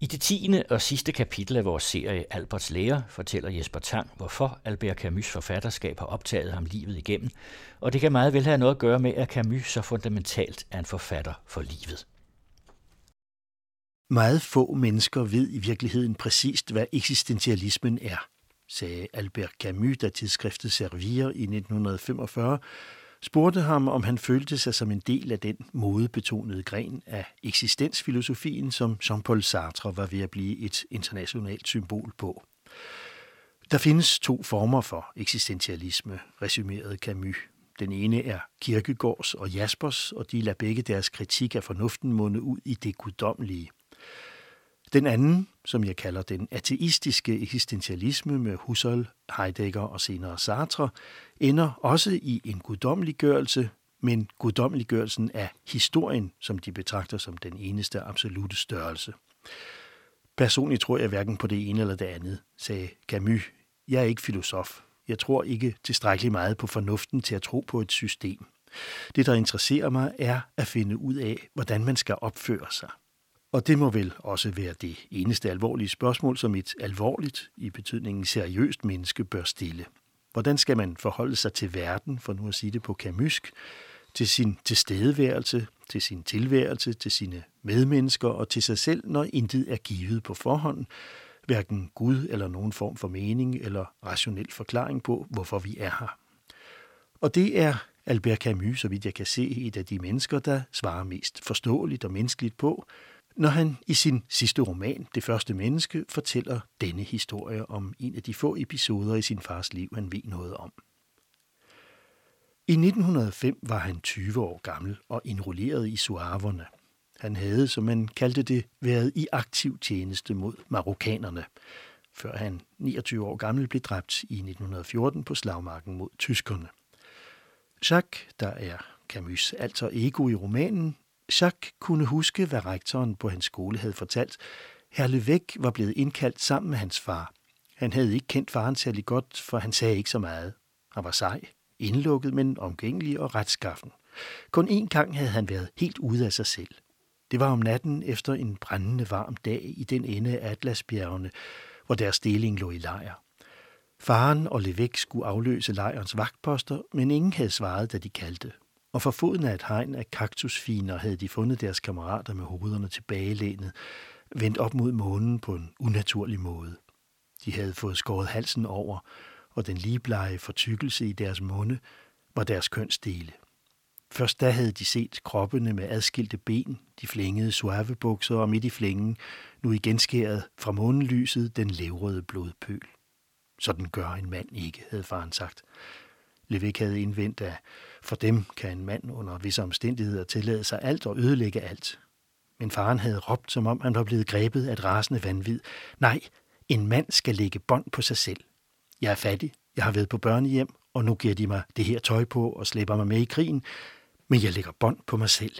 I det tiende og sidste kapitel af vores serie Alberts lære fortæller Jesper Tang, hvorfor Albert Camus' forfatterskab har optaget ham livet igennem, og det kan meget vel have noget at gøre med, at Camus så fundamentalt er en forfatter for livet. Meget få mennesker ved i virkeligheden præcist, hvad eksistentialismen er, sagde Albert Camus, da tidsskriftet Servier i 1945 spurgte ham, om han følte sig som en del af den modebetonede gren af eksistensfilosofien, som Jean-Paul Sartre var ved at blive et internationalt symbol på. Der findes to former for eksistentialisme, resumerede Camus. Den ene er Kierkegaards og Jaspers, og de lader begge deres kritik af fornuften munde ud i det guddommelige. Den anden, som jeg kalder den ateistiske eksistentialisme med Husserl, Heidegger og senere Sartre, ender også i en guddommeliggørelse, men guddommeliggørelsen af historien, som de betragter som den eneste absolute størrelse. Personligt tror jeg hverken på det ene eller det andet, sagde Camus. Jeg er ikke filosof. Jeg tror ikke tilstrækkeligt meget på fornuften til at tro på et system. Det, der interesserer mig, er at finde ud af, hvordan man skal opføre sig. Og det må vel også være det eneste alvorlige spørgsmål, som et alvorligt, i betydningen seriøst menneske bør stille. Hvordan skal man forholde sig til verden, for nu at sige det på kamysk, til sin tilstedeværelse, til sin tilværelse, til sine medmennesker og til sig selv, når intet er givet på forhånd, hverken Gud eller nogen form for mening eller rationel forklaring på, hvorfor vi er her. Og det er Albert Camus, så vidt jeg kan se, et af de mennesker, der svarer mest forståeligt og menneskeligt på, når han i sin sidste roman, Det første menneske, fortæller denne historie om en af de få episoder i sin fars liv, han ved noget om. I 1905 var han 20 år gammel og indrulleret i suaverne. Han havde, som man kaldte det, været i aktiv tjeneste mod marokkanerne, før han 29 år gammel blev dræbt i 1914 på slagmarken mod tyskerne. Jacques, der er Camus' alter ego i romanen, Jacques kunne huske, hvad rektoren på hans skole havde fortalt. Herr Levæk var blevet indkaldt sammen med hans far. Han havde ikke kendt faren særlig godt, for han sagde ikke så meget. Han var sej, indlukket, men omgængelig og retskaffen. Kun én gang havde han været helt ude af sig selv. Det var om natten efter en brændende varm dag i den ende af Atlasbjergene, hvor deres deling lå i lejr. Faren og Levæk skulle afløse lejrens vagtposter, men ingen havde svaret, da de kaldte og for foden af et hegn af kaktusfiner havde de fundet deres kammerater med hovederne tilbagelænet, vendt op mod månen på en unaturlig måde. De havde fået skåret halsen over, og den ligebleje fortykkelse i deres munde var deres kønsdele. Først da havde de set kroppene med adskilte ben, de flængede suavebukser og midt i flængen, nu igen skæret fra månelyset den levrede blodpøl. Sådan gør en mand ikke, havde faren sagt. Levik havde indvendt, at for dem kan en mand under visse omstændigheder tillade sig alt og ødelægge alt. Men faren havde råbt, som om han var blevet grebet af et rasende vanvid. Nej, en mand skal lægge bånd på sig selv. Jeg er fattig, jeg har været på børnehjem, og nu giver de mig det her tøj på og slæber mig med i krigen, men jeg lægger bånd på mig selv.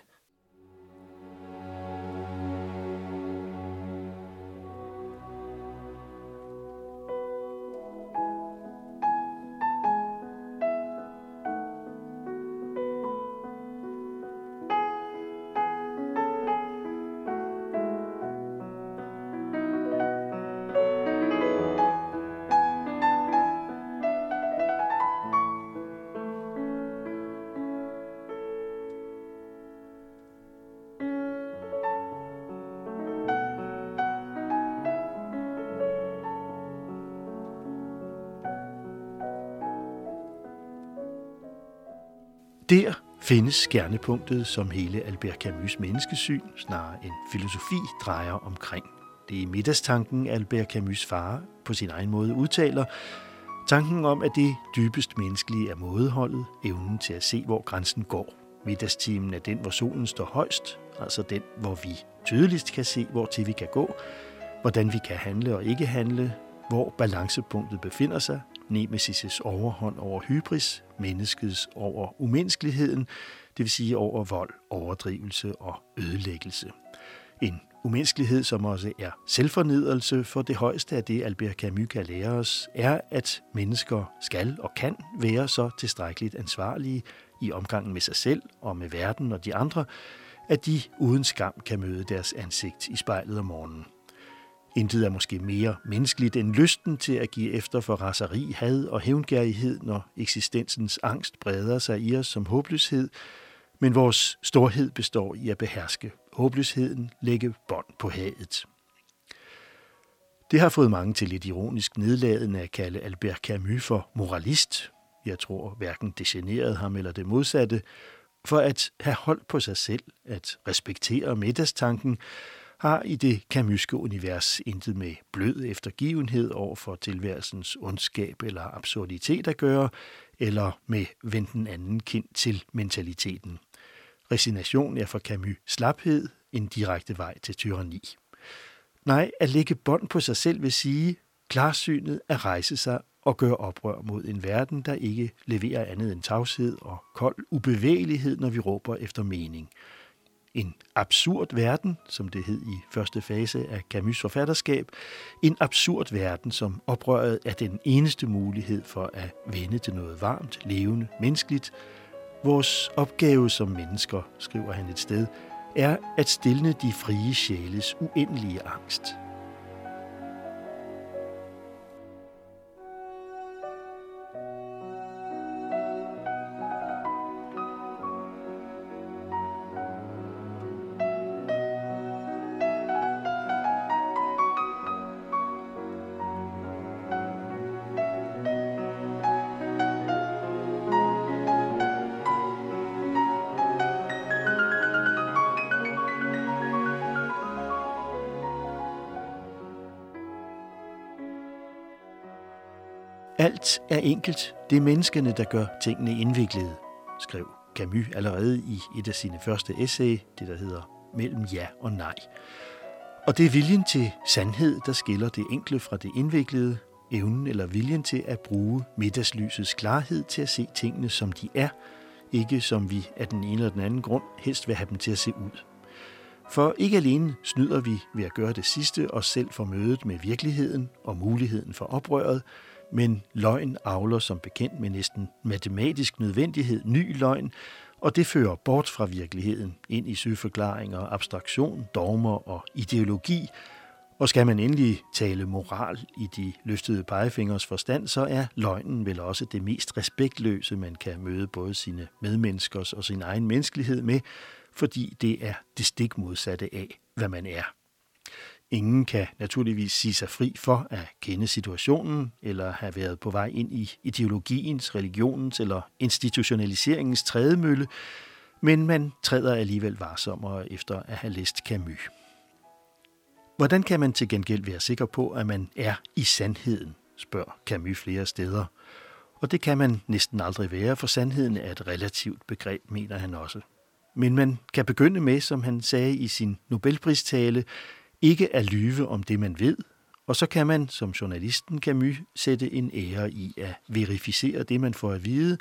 Der findes skærnepunktet, som hele Albert Camus' menneskesyn, snarere en filosofi, drejer omkring. Det er middagstanken, Albert Camus' far på sin egen måde udtaler. Tanken om, at det dybest menneskelige er mådeholdet, evnen til at se, hvor grænsen går. Middagstimen er den, hvor solen står højst, altså den, hvor vi tydeligst kan se, hvor til vi kan gå, hvordan vi kan handle og ikke handle, hvor balancepunktet befinder sig, Nemesis' overhånd over hybris, menneskets over umenneskeligheden, det vil sige over vold, overdrivelse og ødelæggelse. En umenneskelighed, som også er selvfornedrelse, for det højeste af det, Albert Camus kan lære os, er, at mennesker skal og kan være så tilstrækkeligt ansvarlige i omgangen med sig selv og med verden og de andre, at de uden skam kan møde deres ansigt i spejlet om morgenen. Intet er måske mere menneskeligt end lysten til at give efter for raseri, had og hævngærighed, når eksistensens angst breder sig i os som håbløshed, men vores storhed består i at beherske håbløsheden, lægge bånd på hadet. Det har fået mange til lidt ironisk nedladende at kalde Albert Camus for moralist. Jeg tror hverken det generede ham eller det modsatte, for at have holdt på sig selv, at respektere middagstanken, har i det kamyske univers intet med blød eftergivenhed over for tilværelsens ondskab eller absurditet at gøre, eller med venten anden kind til mentaliteten. Resignation er for Camus slaphed, en direkte vej til tyranni. Nej, at lægge bånd på sig selv vil sige klarsynet at rejse sig og gøre oprør mod en verden, der ikke leverer andet end tavshed og kold ubevægelighed, når vi råber efter mening. En absurd verden, som det hed i første fase af Camus' forfatterskab. En absurd verden, som oprøret er den eneste mulighed for at vende til noget varmt, levende, menneskeligt. Vores opgave som mennesker, skriver han et sted, er at stille de frie sjæles uendelige angst. Enkelt. Det er menneskene, der gør tingene indviklede, skrev Camus allerede i et af sine første essay, det der hedder Mellem ja og nej. Og det er viljen til sandhed, der skiller det enkle fra det indviklede, evnen eller viljen til at bruge middagslysets klarhed til at se tingene, som de er, ikke som vi af den ene eller den anden grund helst vil have dem til at se ud. For ikke alene snyder vi ved at gøre det sidste os selv for mødet med virkeligheden og muligheden for oprøret, men løgn avler som bekendt med næsten matematisk nødvendighed ny løgn, og det fører bort fra virkeligheden ind i søforklaringer, abstraktion, dogmer og ideologi. Og skal man endelig tale moral i de løftede pegefingers forstand, så er løgnen vel også det mest respektløse, man kan møde både sine medmenneskers og sin egen menneskelighed med, fordi det er det stik modsatte af, hvad man er. Ingen kan naturligvis sige sig fri for at kende situationen eller have været på vej ind i ideologiens, religionens eller institutionaliseringens trædemølle, men man træder alligevel varsommere efter at have læst Camus. Hvordan kan man til gengæld være sikker på, at man er i sandheden, spørger Camus flere steder. Og det kan man næsten aldrig være, for sandheden er et relativt begreb, mener han også. Men man kan begynde med, som han sagde i sin Nobelpristale, ikke at lyve om det, man ved, og så kan man, som journalisten Camus, sætte en ære i at verificere det, man får at vide,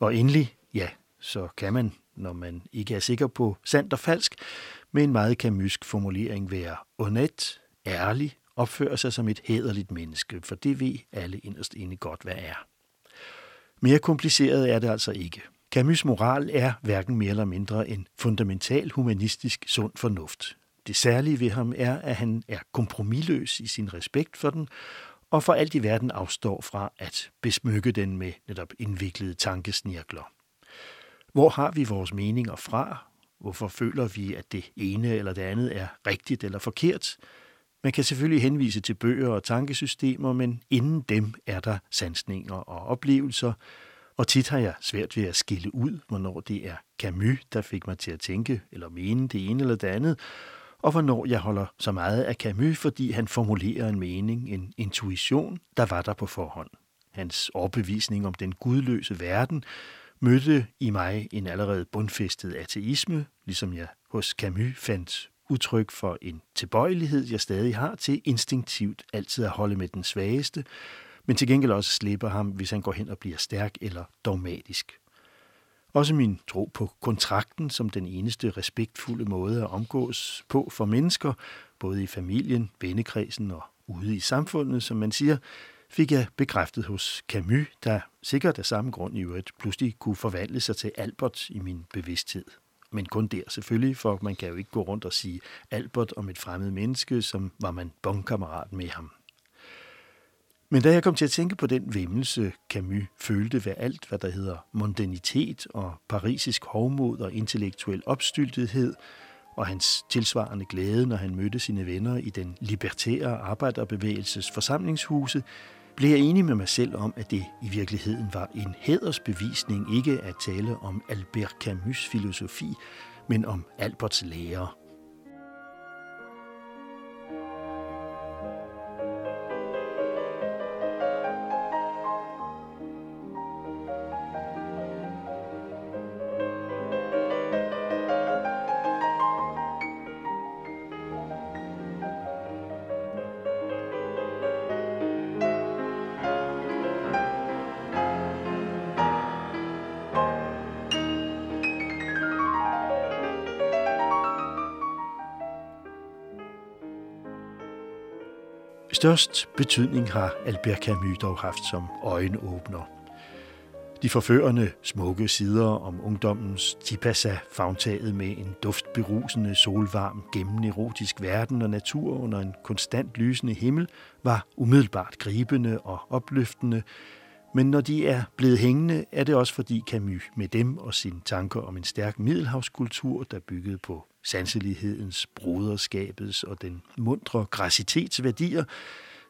og endelig, ja, så kan man, når man ikke er sikker på sandt og falsk, med en meget kamusk formulering være onet, ærlig, opføre sig som et hederligt menneske, for det ved alle inderst inde godt, hvad er. Mere kompliceret er det altså ikke. Camus' moral er hverken mere eller mindre en fundamental humanistisk sund fornuft. Det særlige ved ham er, at han er kompromilløs i sin respekt for den, og for alt i verden afstår fra at besmykke den med netop indviklede tankesnirkler. Hvor har vi vores meninger fra? Hvorfor føler vi, at det ene eller det andet er rigtigt eller forkert? Man kan selvfølgelig henvise til bøger og tankesystemer, men inden dem er der sansninger og oplevelser, og tit har jeg svært ved at skille ud, hvornår det er Camus, der fik mig til at tænke eller mene det ene eller det andet, og hvornår jeg holder så meget af Camus, fordi han formulerer en mening, en intuition, der var der på forhånd. Hans overbevisning om den gudløse verden mødte i mig en allerede bundfæstet ateisme, ligesom jeg hos Camus fandt udtryk for en tilbøjelighed, jeg stadig har til instinktivt altid at holde med den svageste, men til gengæld også slipper ham, hvis han går hen og bliver stærk eller dogmatisk. Også min tro på kontrakten som den eneste respektfulde måde at omgås på for mennesker, både i familien, vennekredsen og ude i samfundet, som man siger, fik jeg bekræftet hos Camus, der sikkert af samme grund i øvrigt pludselig kunne forvandle sig til Albert i min bevidsthed. men kun der selvfølgelig, for man kan jo ikke gå rundt og sige Albert om et fremmed menneske, som var man bondkammerat med ham. Men da jeg kom til at tænke på den vemmelse, Camus følte ved alt, hvad der hedder mondanitet og parisisk hovmod og intellektuel opstyltethed, og hans tilsvarende glæde, når han mødte sine venner i den libertære arbejderbevægelses forsamlingshuse, blev jeg enig med mig selv om, at det i virkeligheden var en hædersbevisning ikke at tale om Albert Camus' filosofi, men om Alberts lære. Størst betydning har Albert Camus dog haft som øjenåbner. De forførende smukke sider om ungdommens tipasa fagtaget med en duftberusende, solvarm, gennemerotisk verden og natur under en konstant lysende himmel var umiddelbart gribende og opløftende, men når de er blevet hængende, er det også fordi Camus med dem og sine tanker om en stærk middelhavskultur, der byggede på sanselighedens, broderskabets og den mundre græsitetsværdier,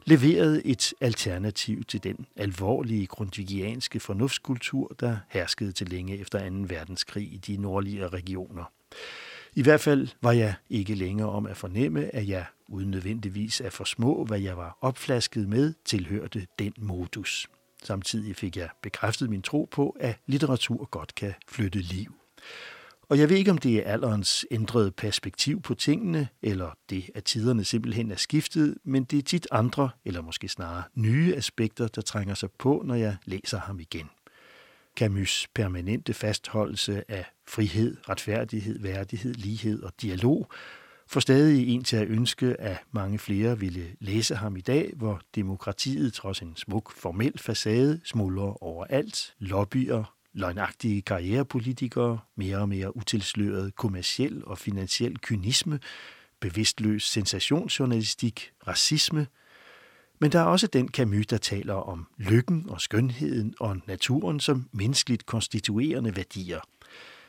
leverede et alternativ til den alvorlige grundvigianske fornuftskultur, der herskede til længe efter 2. verdenskrig i de nordlige regioner. I hvert fald var jeg ikke længere om at fornemme, at jeg uden nødvendigvis at for små, hvad jeg var opflasket med, tilhørte den modus. Samtidig fik jeg bekræftet min tro på, at litteratur godt kan flytte liv. Og jeg ved ikke, om det er alderens ændrede perspektiv på tingene, eller det, at tiderne simpelthen er skiftet, men det er tit andre, eller måske snarere nye aspekter, der trænger sig på, når jeg læser ham igen. Camus' permanente fastholdelse af frihed, retfærdighed, værdighed, lighed og dialog får stadig en til at ønske, at mange flere ville læse ham i dag, hvor demokratiet trods en smuk formel facade smuldrer overalt, lobbyer, løgnagtige karrierepolitikere, mere og mere utilsløret kommersiel og finansiel kynisme, bevidstløs sensationsjournalistik, racisme. Men der er også den Camus, der taler om lykken og skønheden og naturen som menneskeligt konstituerende værdier.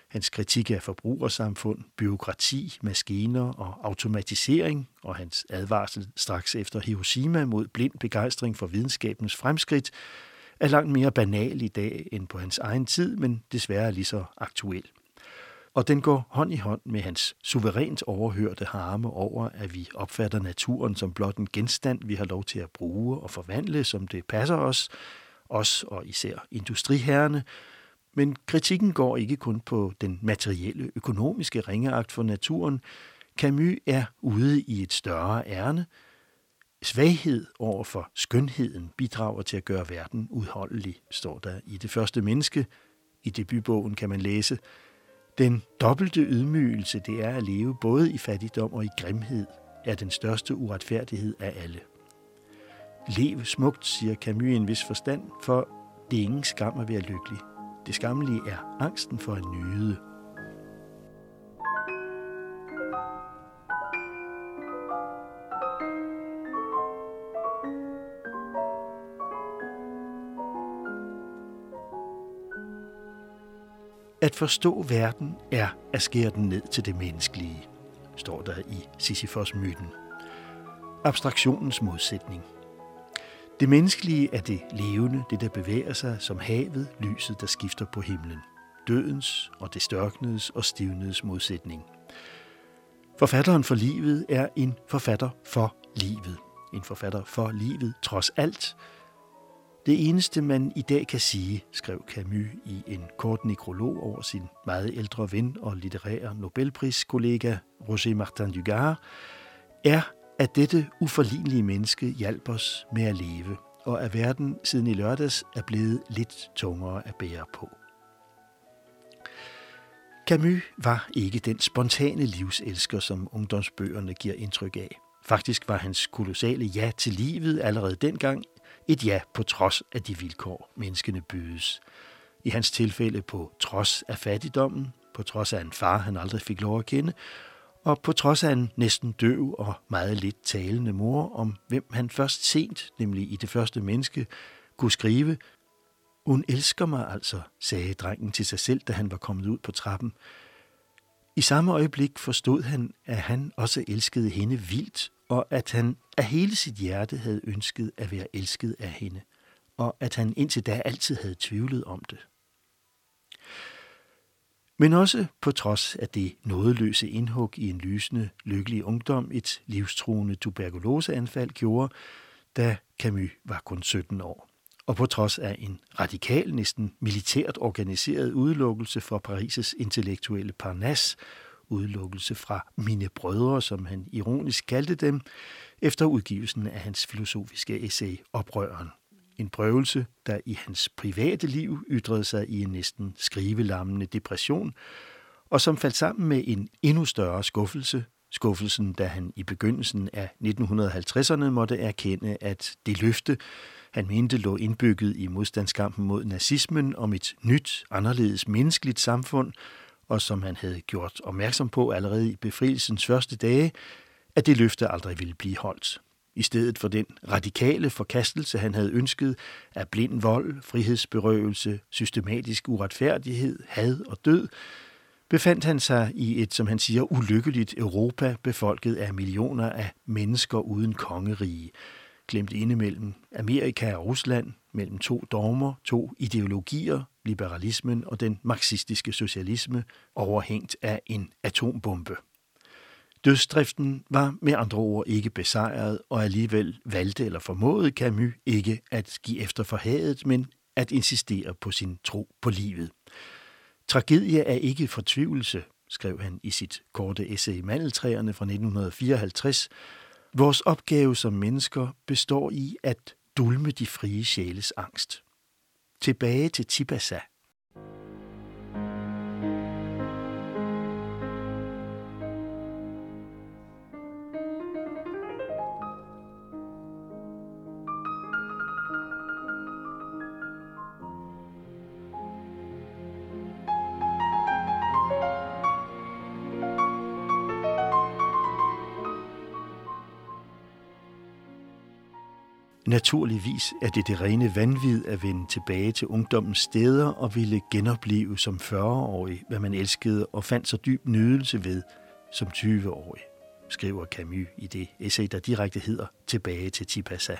Hans kritik af forbrugersamfund, byråkrati, maskiner og automatisering og hans advarsel straks efter Hiroshima mod blind begejstring for videnskabens fremskridt er langt mere banal i dag end på hans egen tid, men desværre lige så aktuel. Og den går hånd i hånd med hans suverænt overhørte harme over, at vi opfatter naturen som blot en genstand, vi har lov til at bruge og forvandle, som det passer os, os og især industriherrene. Men kritikken går ikke kun på den materielle, økonomiske ringeagt for naturen. Camus er ude i et større ærne – Svaghed over for skønheden bidrager til at gøre verden udholdelig, står der i det første menneske. I debutbogen kan man læse, den dobbelte ydmygelse, det er at leve både i fattigdom og i grimhed, er den største uretfærdighed af alle. Lev smukt, siger Camus i en vis forstand, for det er ingen skam at være lykkelig. Det skammelige er angsten for at nyde. At forstå verden er at skære den ned til det menneskelige, står der i Sisyfos-myten. Abstraktionens modsætning. Det menneskelige er det levende, det der bevæger sig som havet, lyset, der skifter på himlen. Dødens og det størknedes og stivnedes modsætning. Forfatteren for livet er en forfatter for livet. En forfatter for livet trods alt, det eneste, man i dag kan sige, skrev Camus i en kort nekrolog over sin meget ældre ven og litterære Nobelpriskollega Roger Martin Dugard, er, at dette uforlignelige menneske hjalp os med at leve, og at verden siden i lørdags er blevet lidt tungere at bære på. Camus var ikke den spontane livselsker, som ungdomsbøgerne giver indtryk af. Faktisk var hans kolossale ja til livet allerede dengang et ja på trods af de vilkår, menneskene bydes. I hans tilfælde på trods af fattigdommen, på trods af en far, han aldrig fik lov at kende, og på trods af en næsten døv og meget lidt talende mor, om hvem han først sent, nemlig i det første menneske, kunne skrive, hun elsker mig altså, sagde drengen til sig selv, da han var kommet ud på trappen. I samme øjeblik forstod han, at han også elskede hende vildt, og at han af hele sit hjerte havde ønsket at være elsket af hende, og at han indtil da altid havde tvivlet om det. Men også på trods af det nådeløse indhug i en lysende, lykkelig ungdom, et livstruende tuberkuloseanfald gjorde, da Camus var kun 17 år. Og på trods af en radikal, næsten militært organiseret udelukkelse fra Paris' intellektuelle Parnasse, udelukkelse fra mine brødre, som han ironisk kaldte dem, efter udgivelsen af hans filosofiske essay Oprøren. En prøvelse, der i hans private liv ytrede sig i en næsten skrivelammende depression, og som faldt sammen med en endnu større skuffelse, skuffelsen, da han i begyndelsen af 1950'erne måtte erkende, at det løfte, han mente lå indbygget i modstandskampen mod nazismen om et nyt, anderledes menneskeligt samfund, og som han havde gjort opmærksom på allerede i befrielsens første dage, at det løfte aldrig ville blive holdt. I stedet for den radikale forkastelse, han havde ønsket af blind vold, frihedsberøvelse, systematisk uretfærdighed, had og død, befandt han sig i et, som han siger, ulykkeligt Europa, befolket af millioner af mennesker uden kongerige, glemt inde mellem Amerika og Rusland, mellem to dogmer, to ideologier, liberalismen og den marxistiske socialisme, overhængt af en atombombe. Dødsdriften var med andre ord ikke besejret, og alligevel valgte eller formåede Camus ikke at give efter for hadet, men at insistere på sin tro på livet. Tragedie er ikke fortvivlelse, skrev han i sit korte essay Mandeltræerne fra 1954. Vores opgave som mennesker består i at dulme de frie sjæles angst. Tilbage til Tibasa – Naturligvis er det det rene vanvid at vende tilbage til ungdommens steder og ville genopleve som 40-årig, hvad man elskede og fandt så dyb nydelse ved som 20-årig, skriver Camus i det essay, der direkte hedder Tilbage til Tipasa.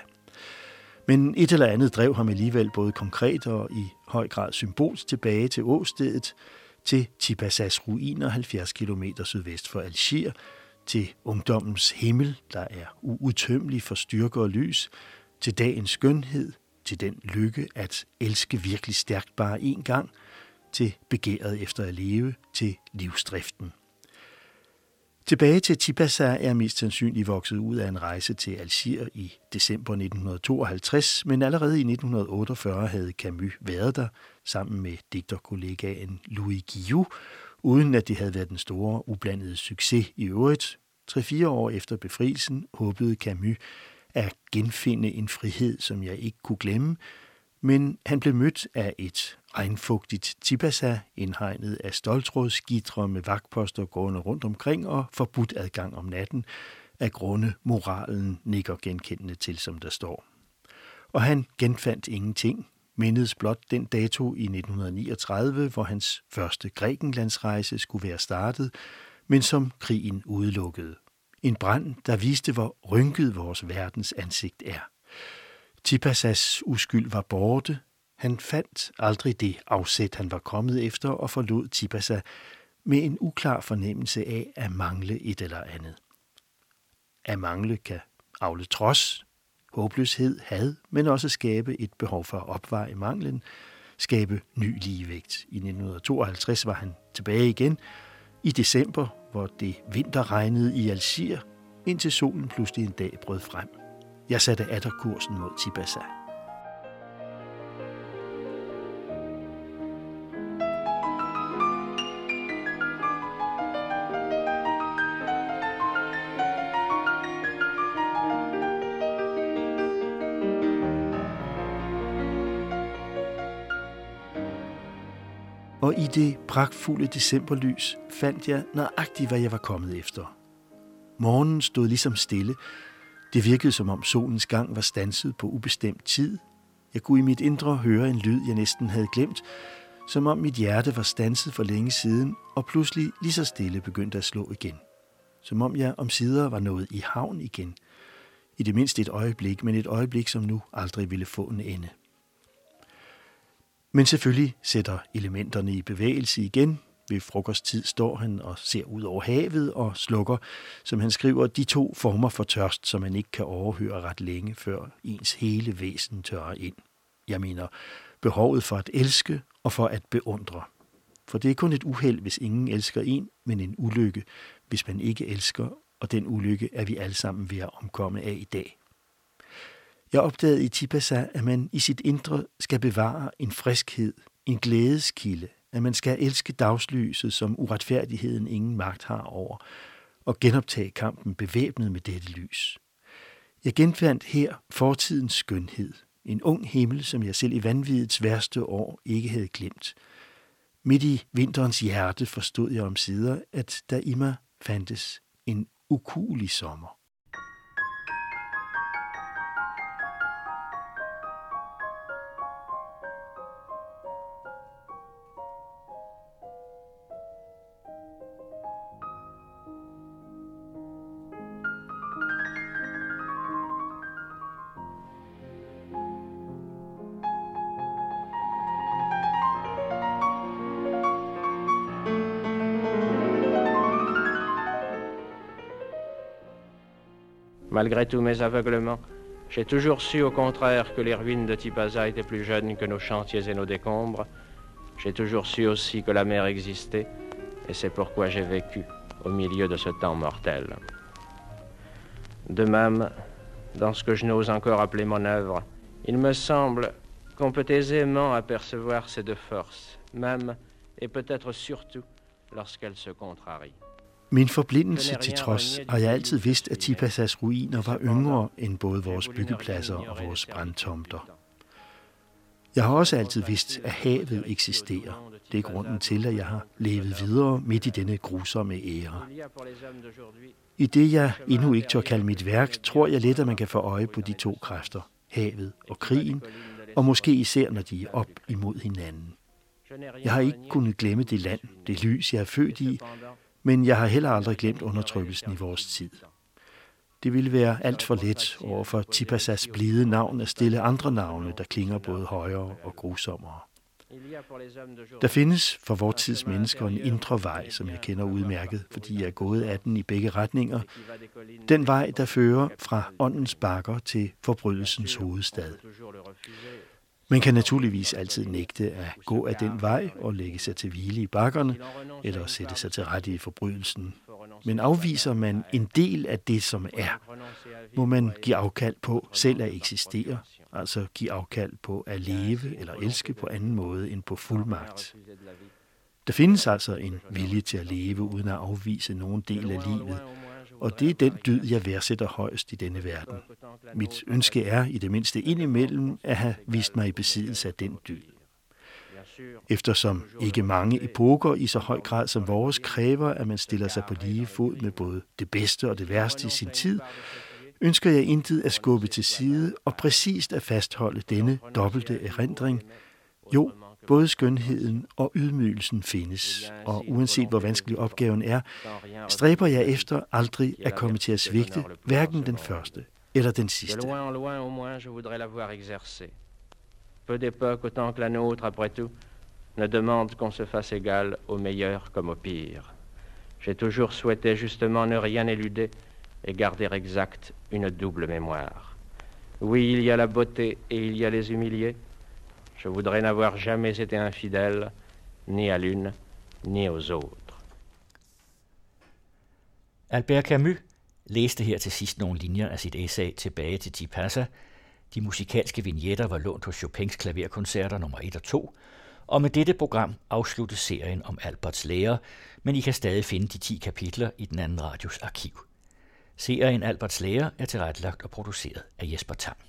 Men et eller andet drev ham alligevel både konkret og i høj grad symbolsk tilbage til åstedet, til Tipasas ruiner 70 km sydvest for Algier, til ungdommens himmel, der er uudtømmelig for styrke og lys, til dagens skønhed, til den lykke at elske virkelig stærkt bare én gang, til begæret efter at leve, til livsdriften. Tilbage til Tibasa er mest sandsynligt vokset ud af en rejse til Algier i december 1952, men allerede i 1948 havde Camus været der sammen med digterkollegaen Louis Guillou, uden at det havde været den store ublandede succes i øvrigt. Tre-fire år efter befrielsen håbede Camus, at genfinde en frihed, som jeg ikke kunne glemme, men han blev mødt af et regnfugtigt Tibasa, indhegnet af stoltrådsgitre med vagtposter gående rundt omkring og forbudt adgang om natten, af grunde moralen nikker genkendende til, som der står. Og han genfandt ingenting, mindedes blot den dato i 1939, hvor hans første Grækenlandsrejse skulle være startet, men som krigen udelukkede. En brand, der viste, hvor rynket vores verdens ansigt er. Tipasas uskyld var borte. Han fandt aldrig det afsæt, han var kommet efter, og forlod Tipasa med en uklar fornemmelse af at mangle et eller andet. At mangle kan afle trods, håbløshed, had, men også skabe et behov for at opveje manglen, skabe ny ligevægt. I 1952 var han tilbage igen, i december, hvor det vinterregnede i Algier, indtil solen pludselig en dag brød frem. Jeg satte atter kursen mod Tibasa. Det pragtfulde decemberlys fandt jeg nøjagtigt, hvad jeg var kommet efter. Morgenen stod ligesom stille. Det virkede som om solens gang var stanset på ubestemt tid. Jeg kunne i mit indre høre en lyd, jeg næsten havde glemt, som om mit hjerte var stanset for længe siden, og pludselig lige så stille begyndte at slå igen. Som om jeg om sider var nået i havn igen. I det mindste et øjeblik, men et øjeblik, som nu aldrig ville få en ende. Men selvfølgelig sætter elementerne i bevægelse igen. Ved frokosttid står han og ser ud over havet og slukker, som han skriver, de to former for tørst, som man ikke kan overhøre ret længe, før ens hele væsen tørrer ind. Jeg mener, behovet for at elske og for at beundre. For det er kun et uheld, hvis ingen elsker en, men en ulykke, hvis man ikke elsker, og den ulykke er vi alle sammen ved at omkomme af i dag. Jeg opdagede i Tipasa, at man i sit indre skal bevare en friskhed, en glædeskilde, at man skal elske dagslyset, som uretfærdigheden ingen magt har over, og genoptage kampen bevæbnet med dette lys. Jeg genfandt her fortidens skønhed, en ung himmel, som jeg selv i vanvidets værste år ikke havde glemt. Midt i vinterens hjerte forstod jeg om sider, at der i mig fandtes en ukulig sommer. Malgré tous mes aveuglements, j'ai toujours su au contraire que les ruines de Tipaza étaient plus jeunes que nos chantiers et nos décombres. J'ai toujours su aussi que la mer existait, et c'est pourquoi j'ai vécu au milieu de ce temps mortel. De même, dans ce que je n'ose encore appeler mon œuvre, il me semble qu'on peut aisément apercevoir ces deux forces, même et peut-être surtout lorsqu'elles se contrarient. Min forblindelse til trods har jeg altid vidst, at Tipasas ruiner var yngre end både vores byggepladser og vores brandtomter. Jeg har også altid vidst, at havet eksisterer. Det er grunden til, at jeg har levet videre midt i denne grusomme ære. I det, jeg endnu ikke tør kalde mit værk, tror jeg let, at man kan få øje på de to kræfter, havet og krigen, og måske især, når de er op imod hinanden. Jeg har ikke kunnet glemme det land, det lys, jeg er født i, men jeg har heller aldrig glemt undertrykkelsen i vores tid. Det ville være alt for let over for Tipasas blide navn at stille andre navne, der klinger både højere og grusommere. Der findes for vores tids mennesker en indre vej, som jeg kender udmærket, fordi jeg er gået af den i begge retninger. Den vej, der fører fra åndens bakker til forbrydelsens hovedstad. Man kan naturligvis altid nægte at gå af den vej og lægge sig til hvile i bakkerne, eller sætte sig til rette i forbrydelsen. Men afviser man en del af det, som er, må man give afkald på selv at eksistere, altså give afkald på at leve eller elske på anden måde end på fuldmagt. Der findes altså en vilje til at leve uden at afvise nogen del af livet, og det er den dyd, jeg værdsætter højst i denne verden. Mit ønske er i det mindste indimellem at have vist mig i besiddelse af den dyd. Eftersom ikke mange epoker i så høj grad som vores kræver, at man stiller sig på lige fod med både det bedste og det værste i sin tid, ønsker jeg intet at skubbe til side og præcist at fastholde denne dobbelte erindring. Jo, Både skønheden og ydmygelsen findes, og uanset hvor vanskelig opgaven er, stræber jeg efter aldrig at komme til at svigte hverken den første eller den sidste. De loin loin au moins je voudrais l'avoir exercé. Peu d'époque autant que la nôtre après tout ne demande qu'on se fasse égal au meilleur comme au pire. J'ai toujours souhaité justement ne rien éluder et garder exact une double mémoire. Oui, il y a la beauté et il y a les humiliés, Je voudrais n'avoir jamais été infidèle, ni à l'une, ni aux autres. Albert Camus læste her til sidst nogle linjer af sit essay tilbage til Tipassa. De musikalske vignetter var lånt hos Chopins klaverkoncerter nummer 1 og 2, og med dette program afsluttes serien om Alberts lærer, men I kan stadig finde de 10 kapitler i den anden radios arkiv. Serien Alberts lærer er tilrettelagt og produceret af Jesper Tang.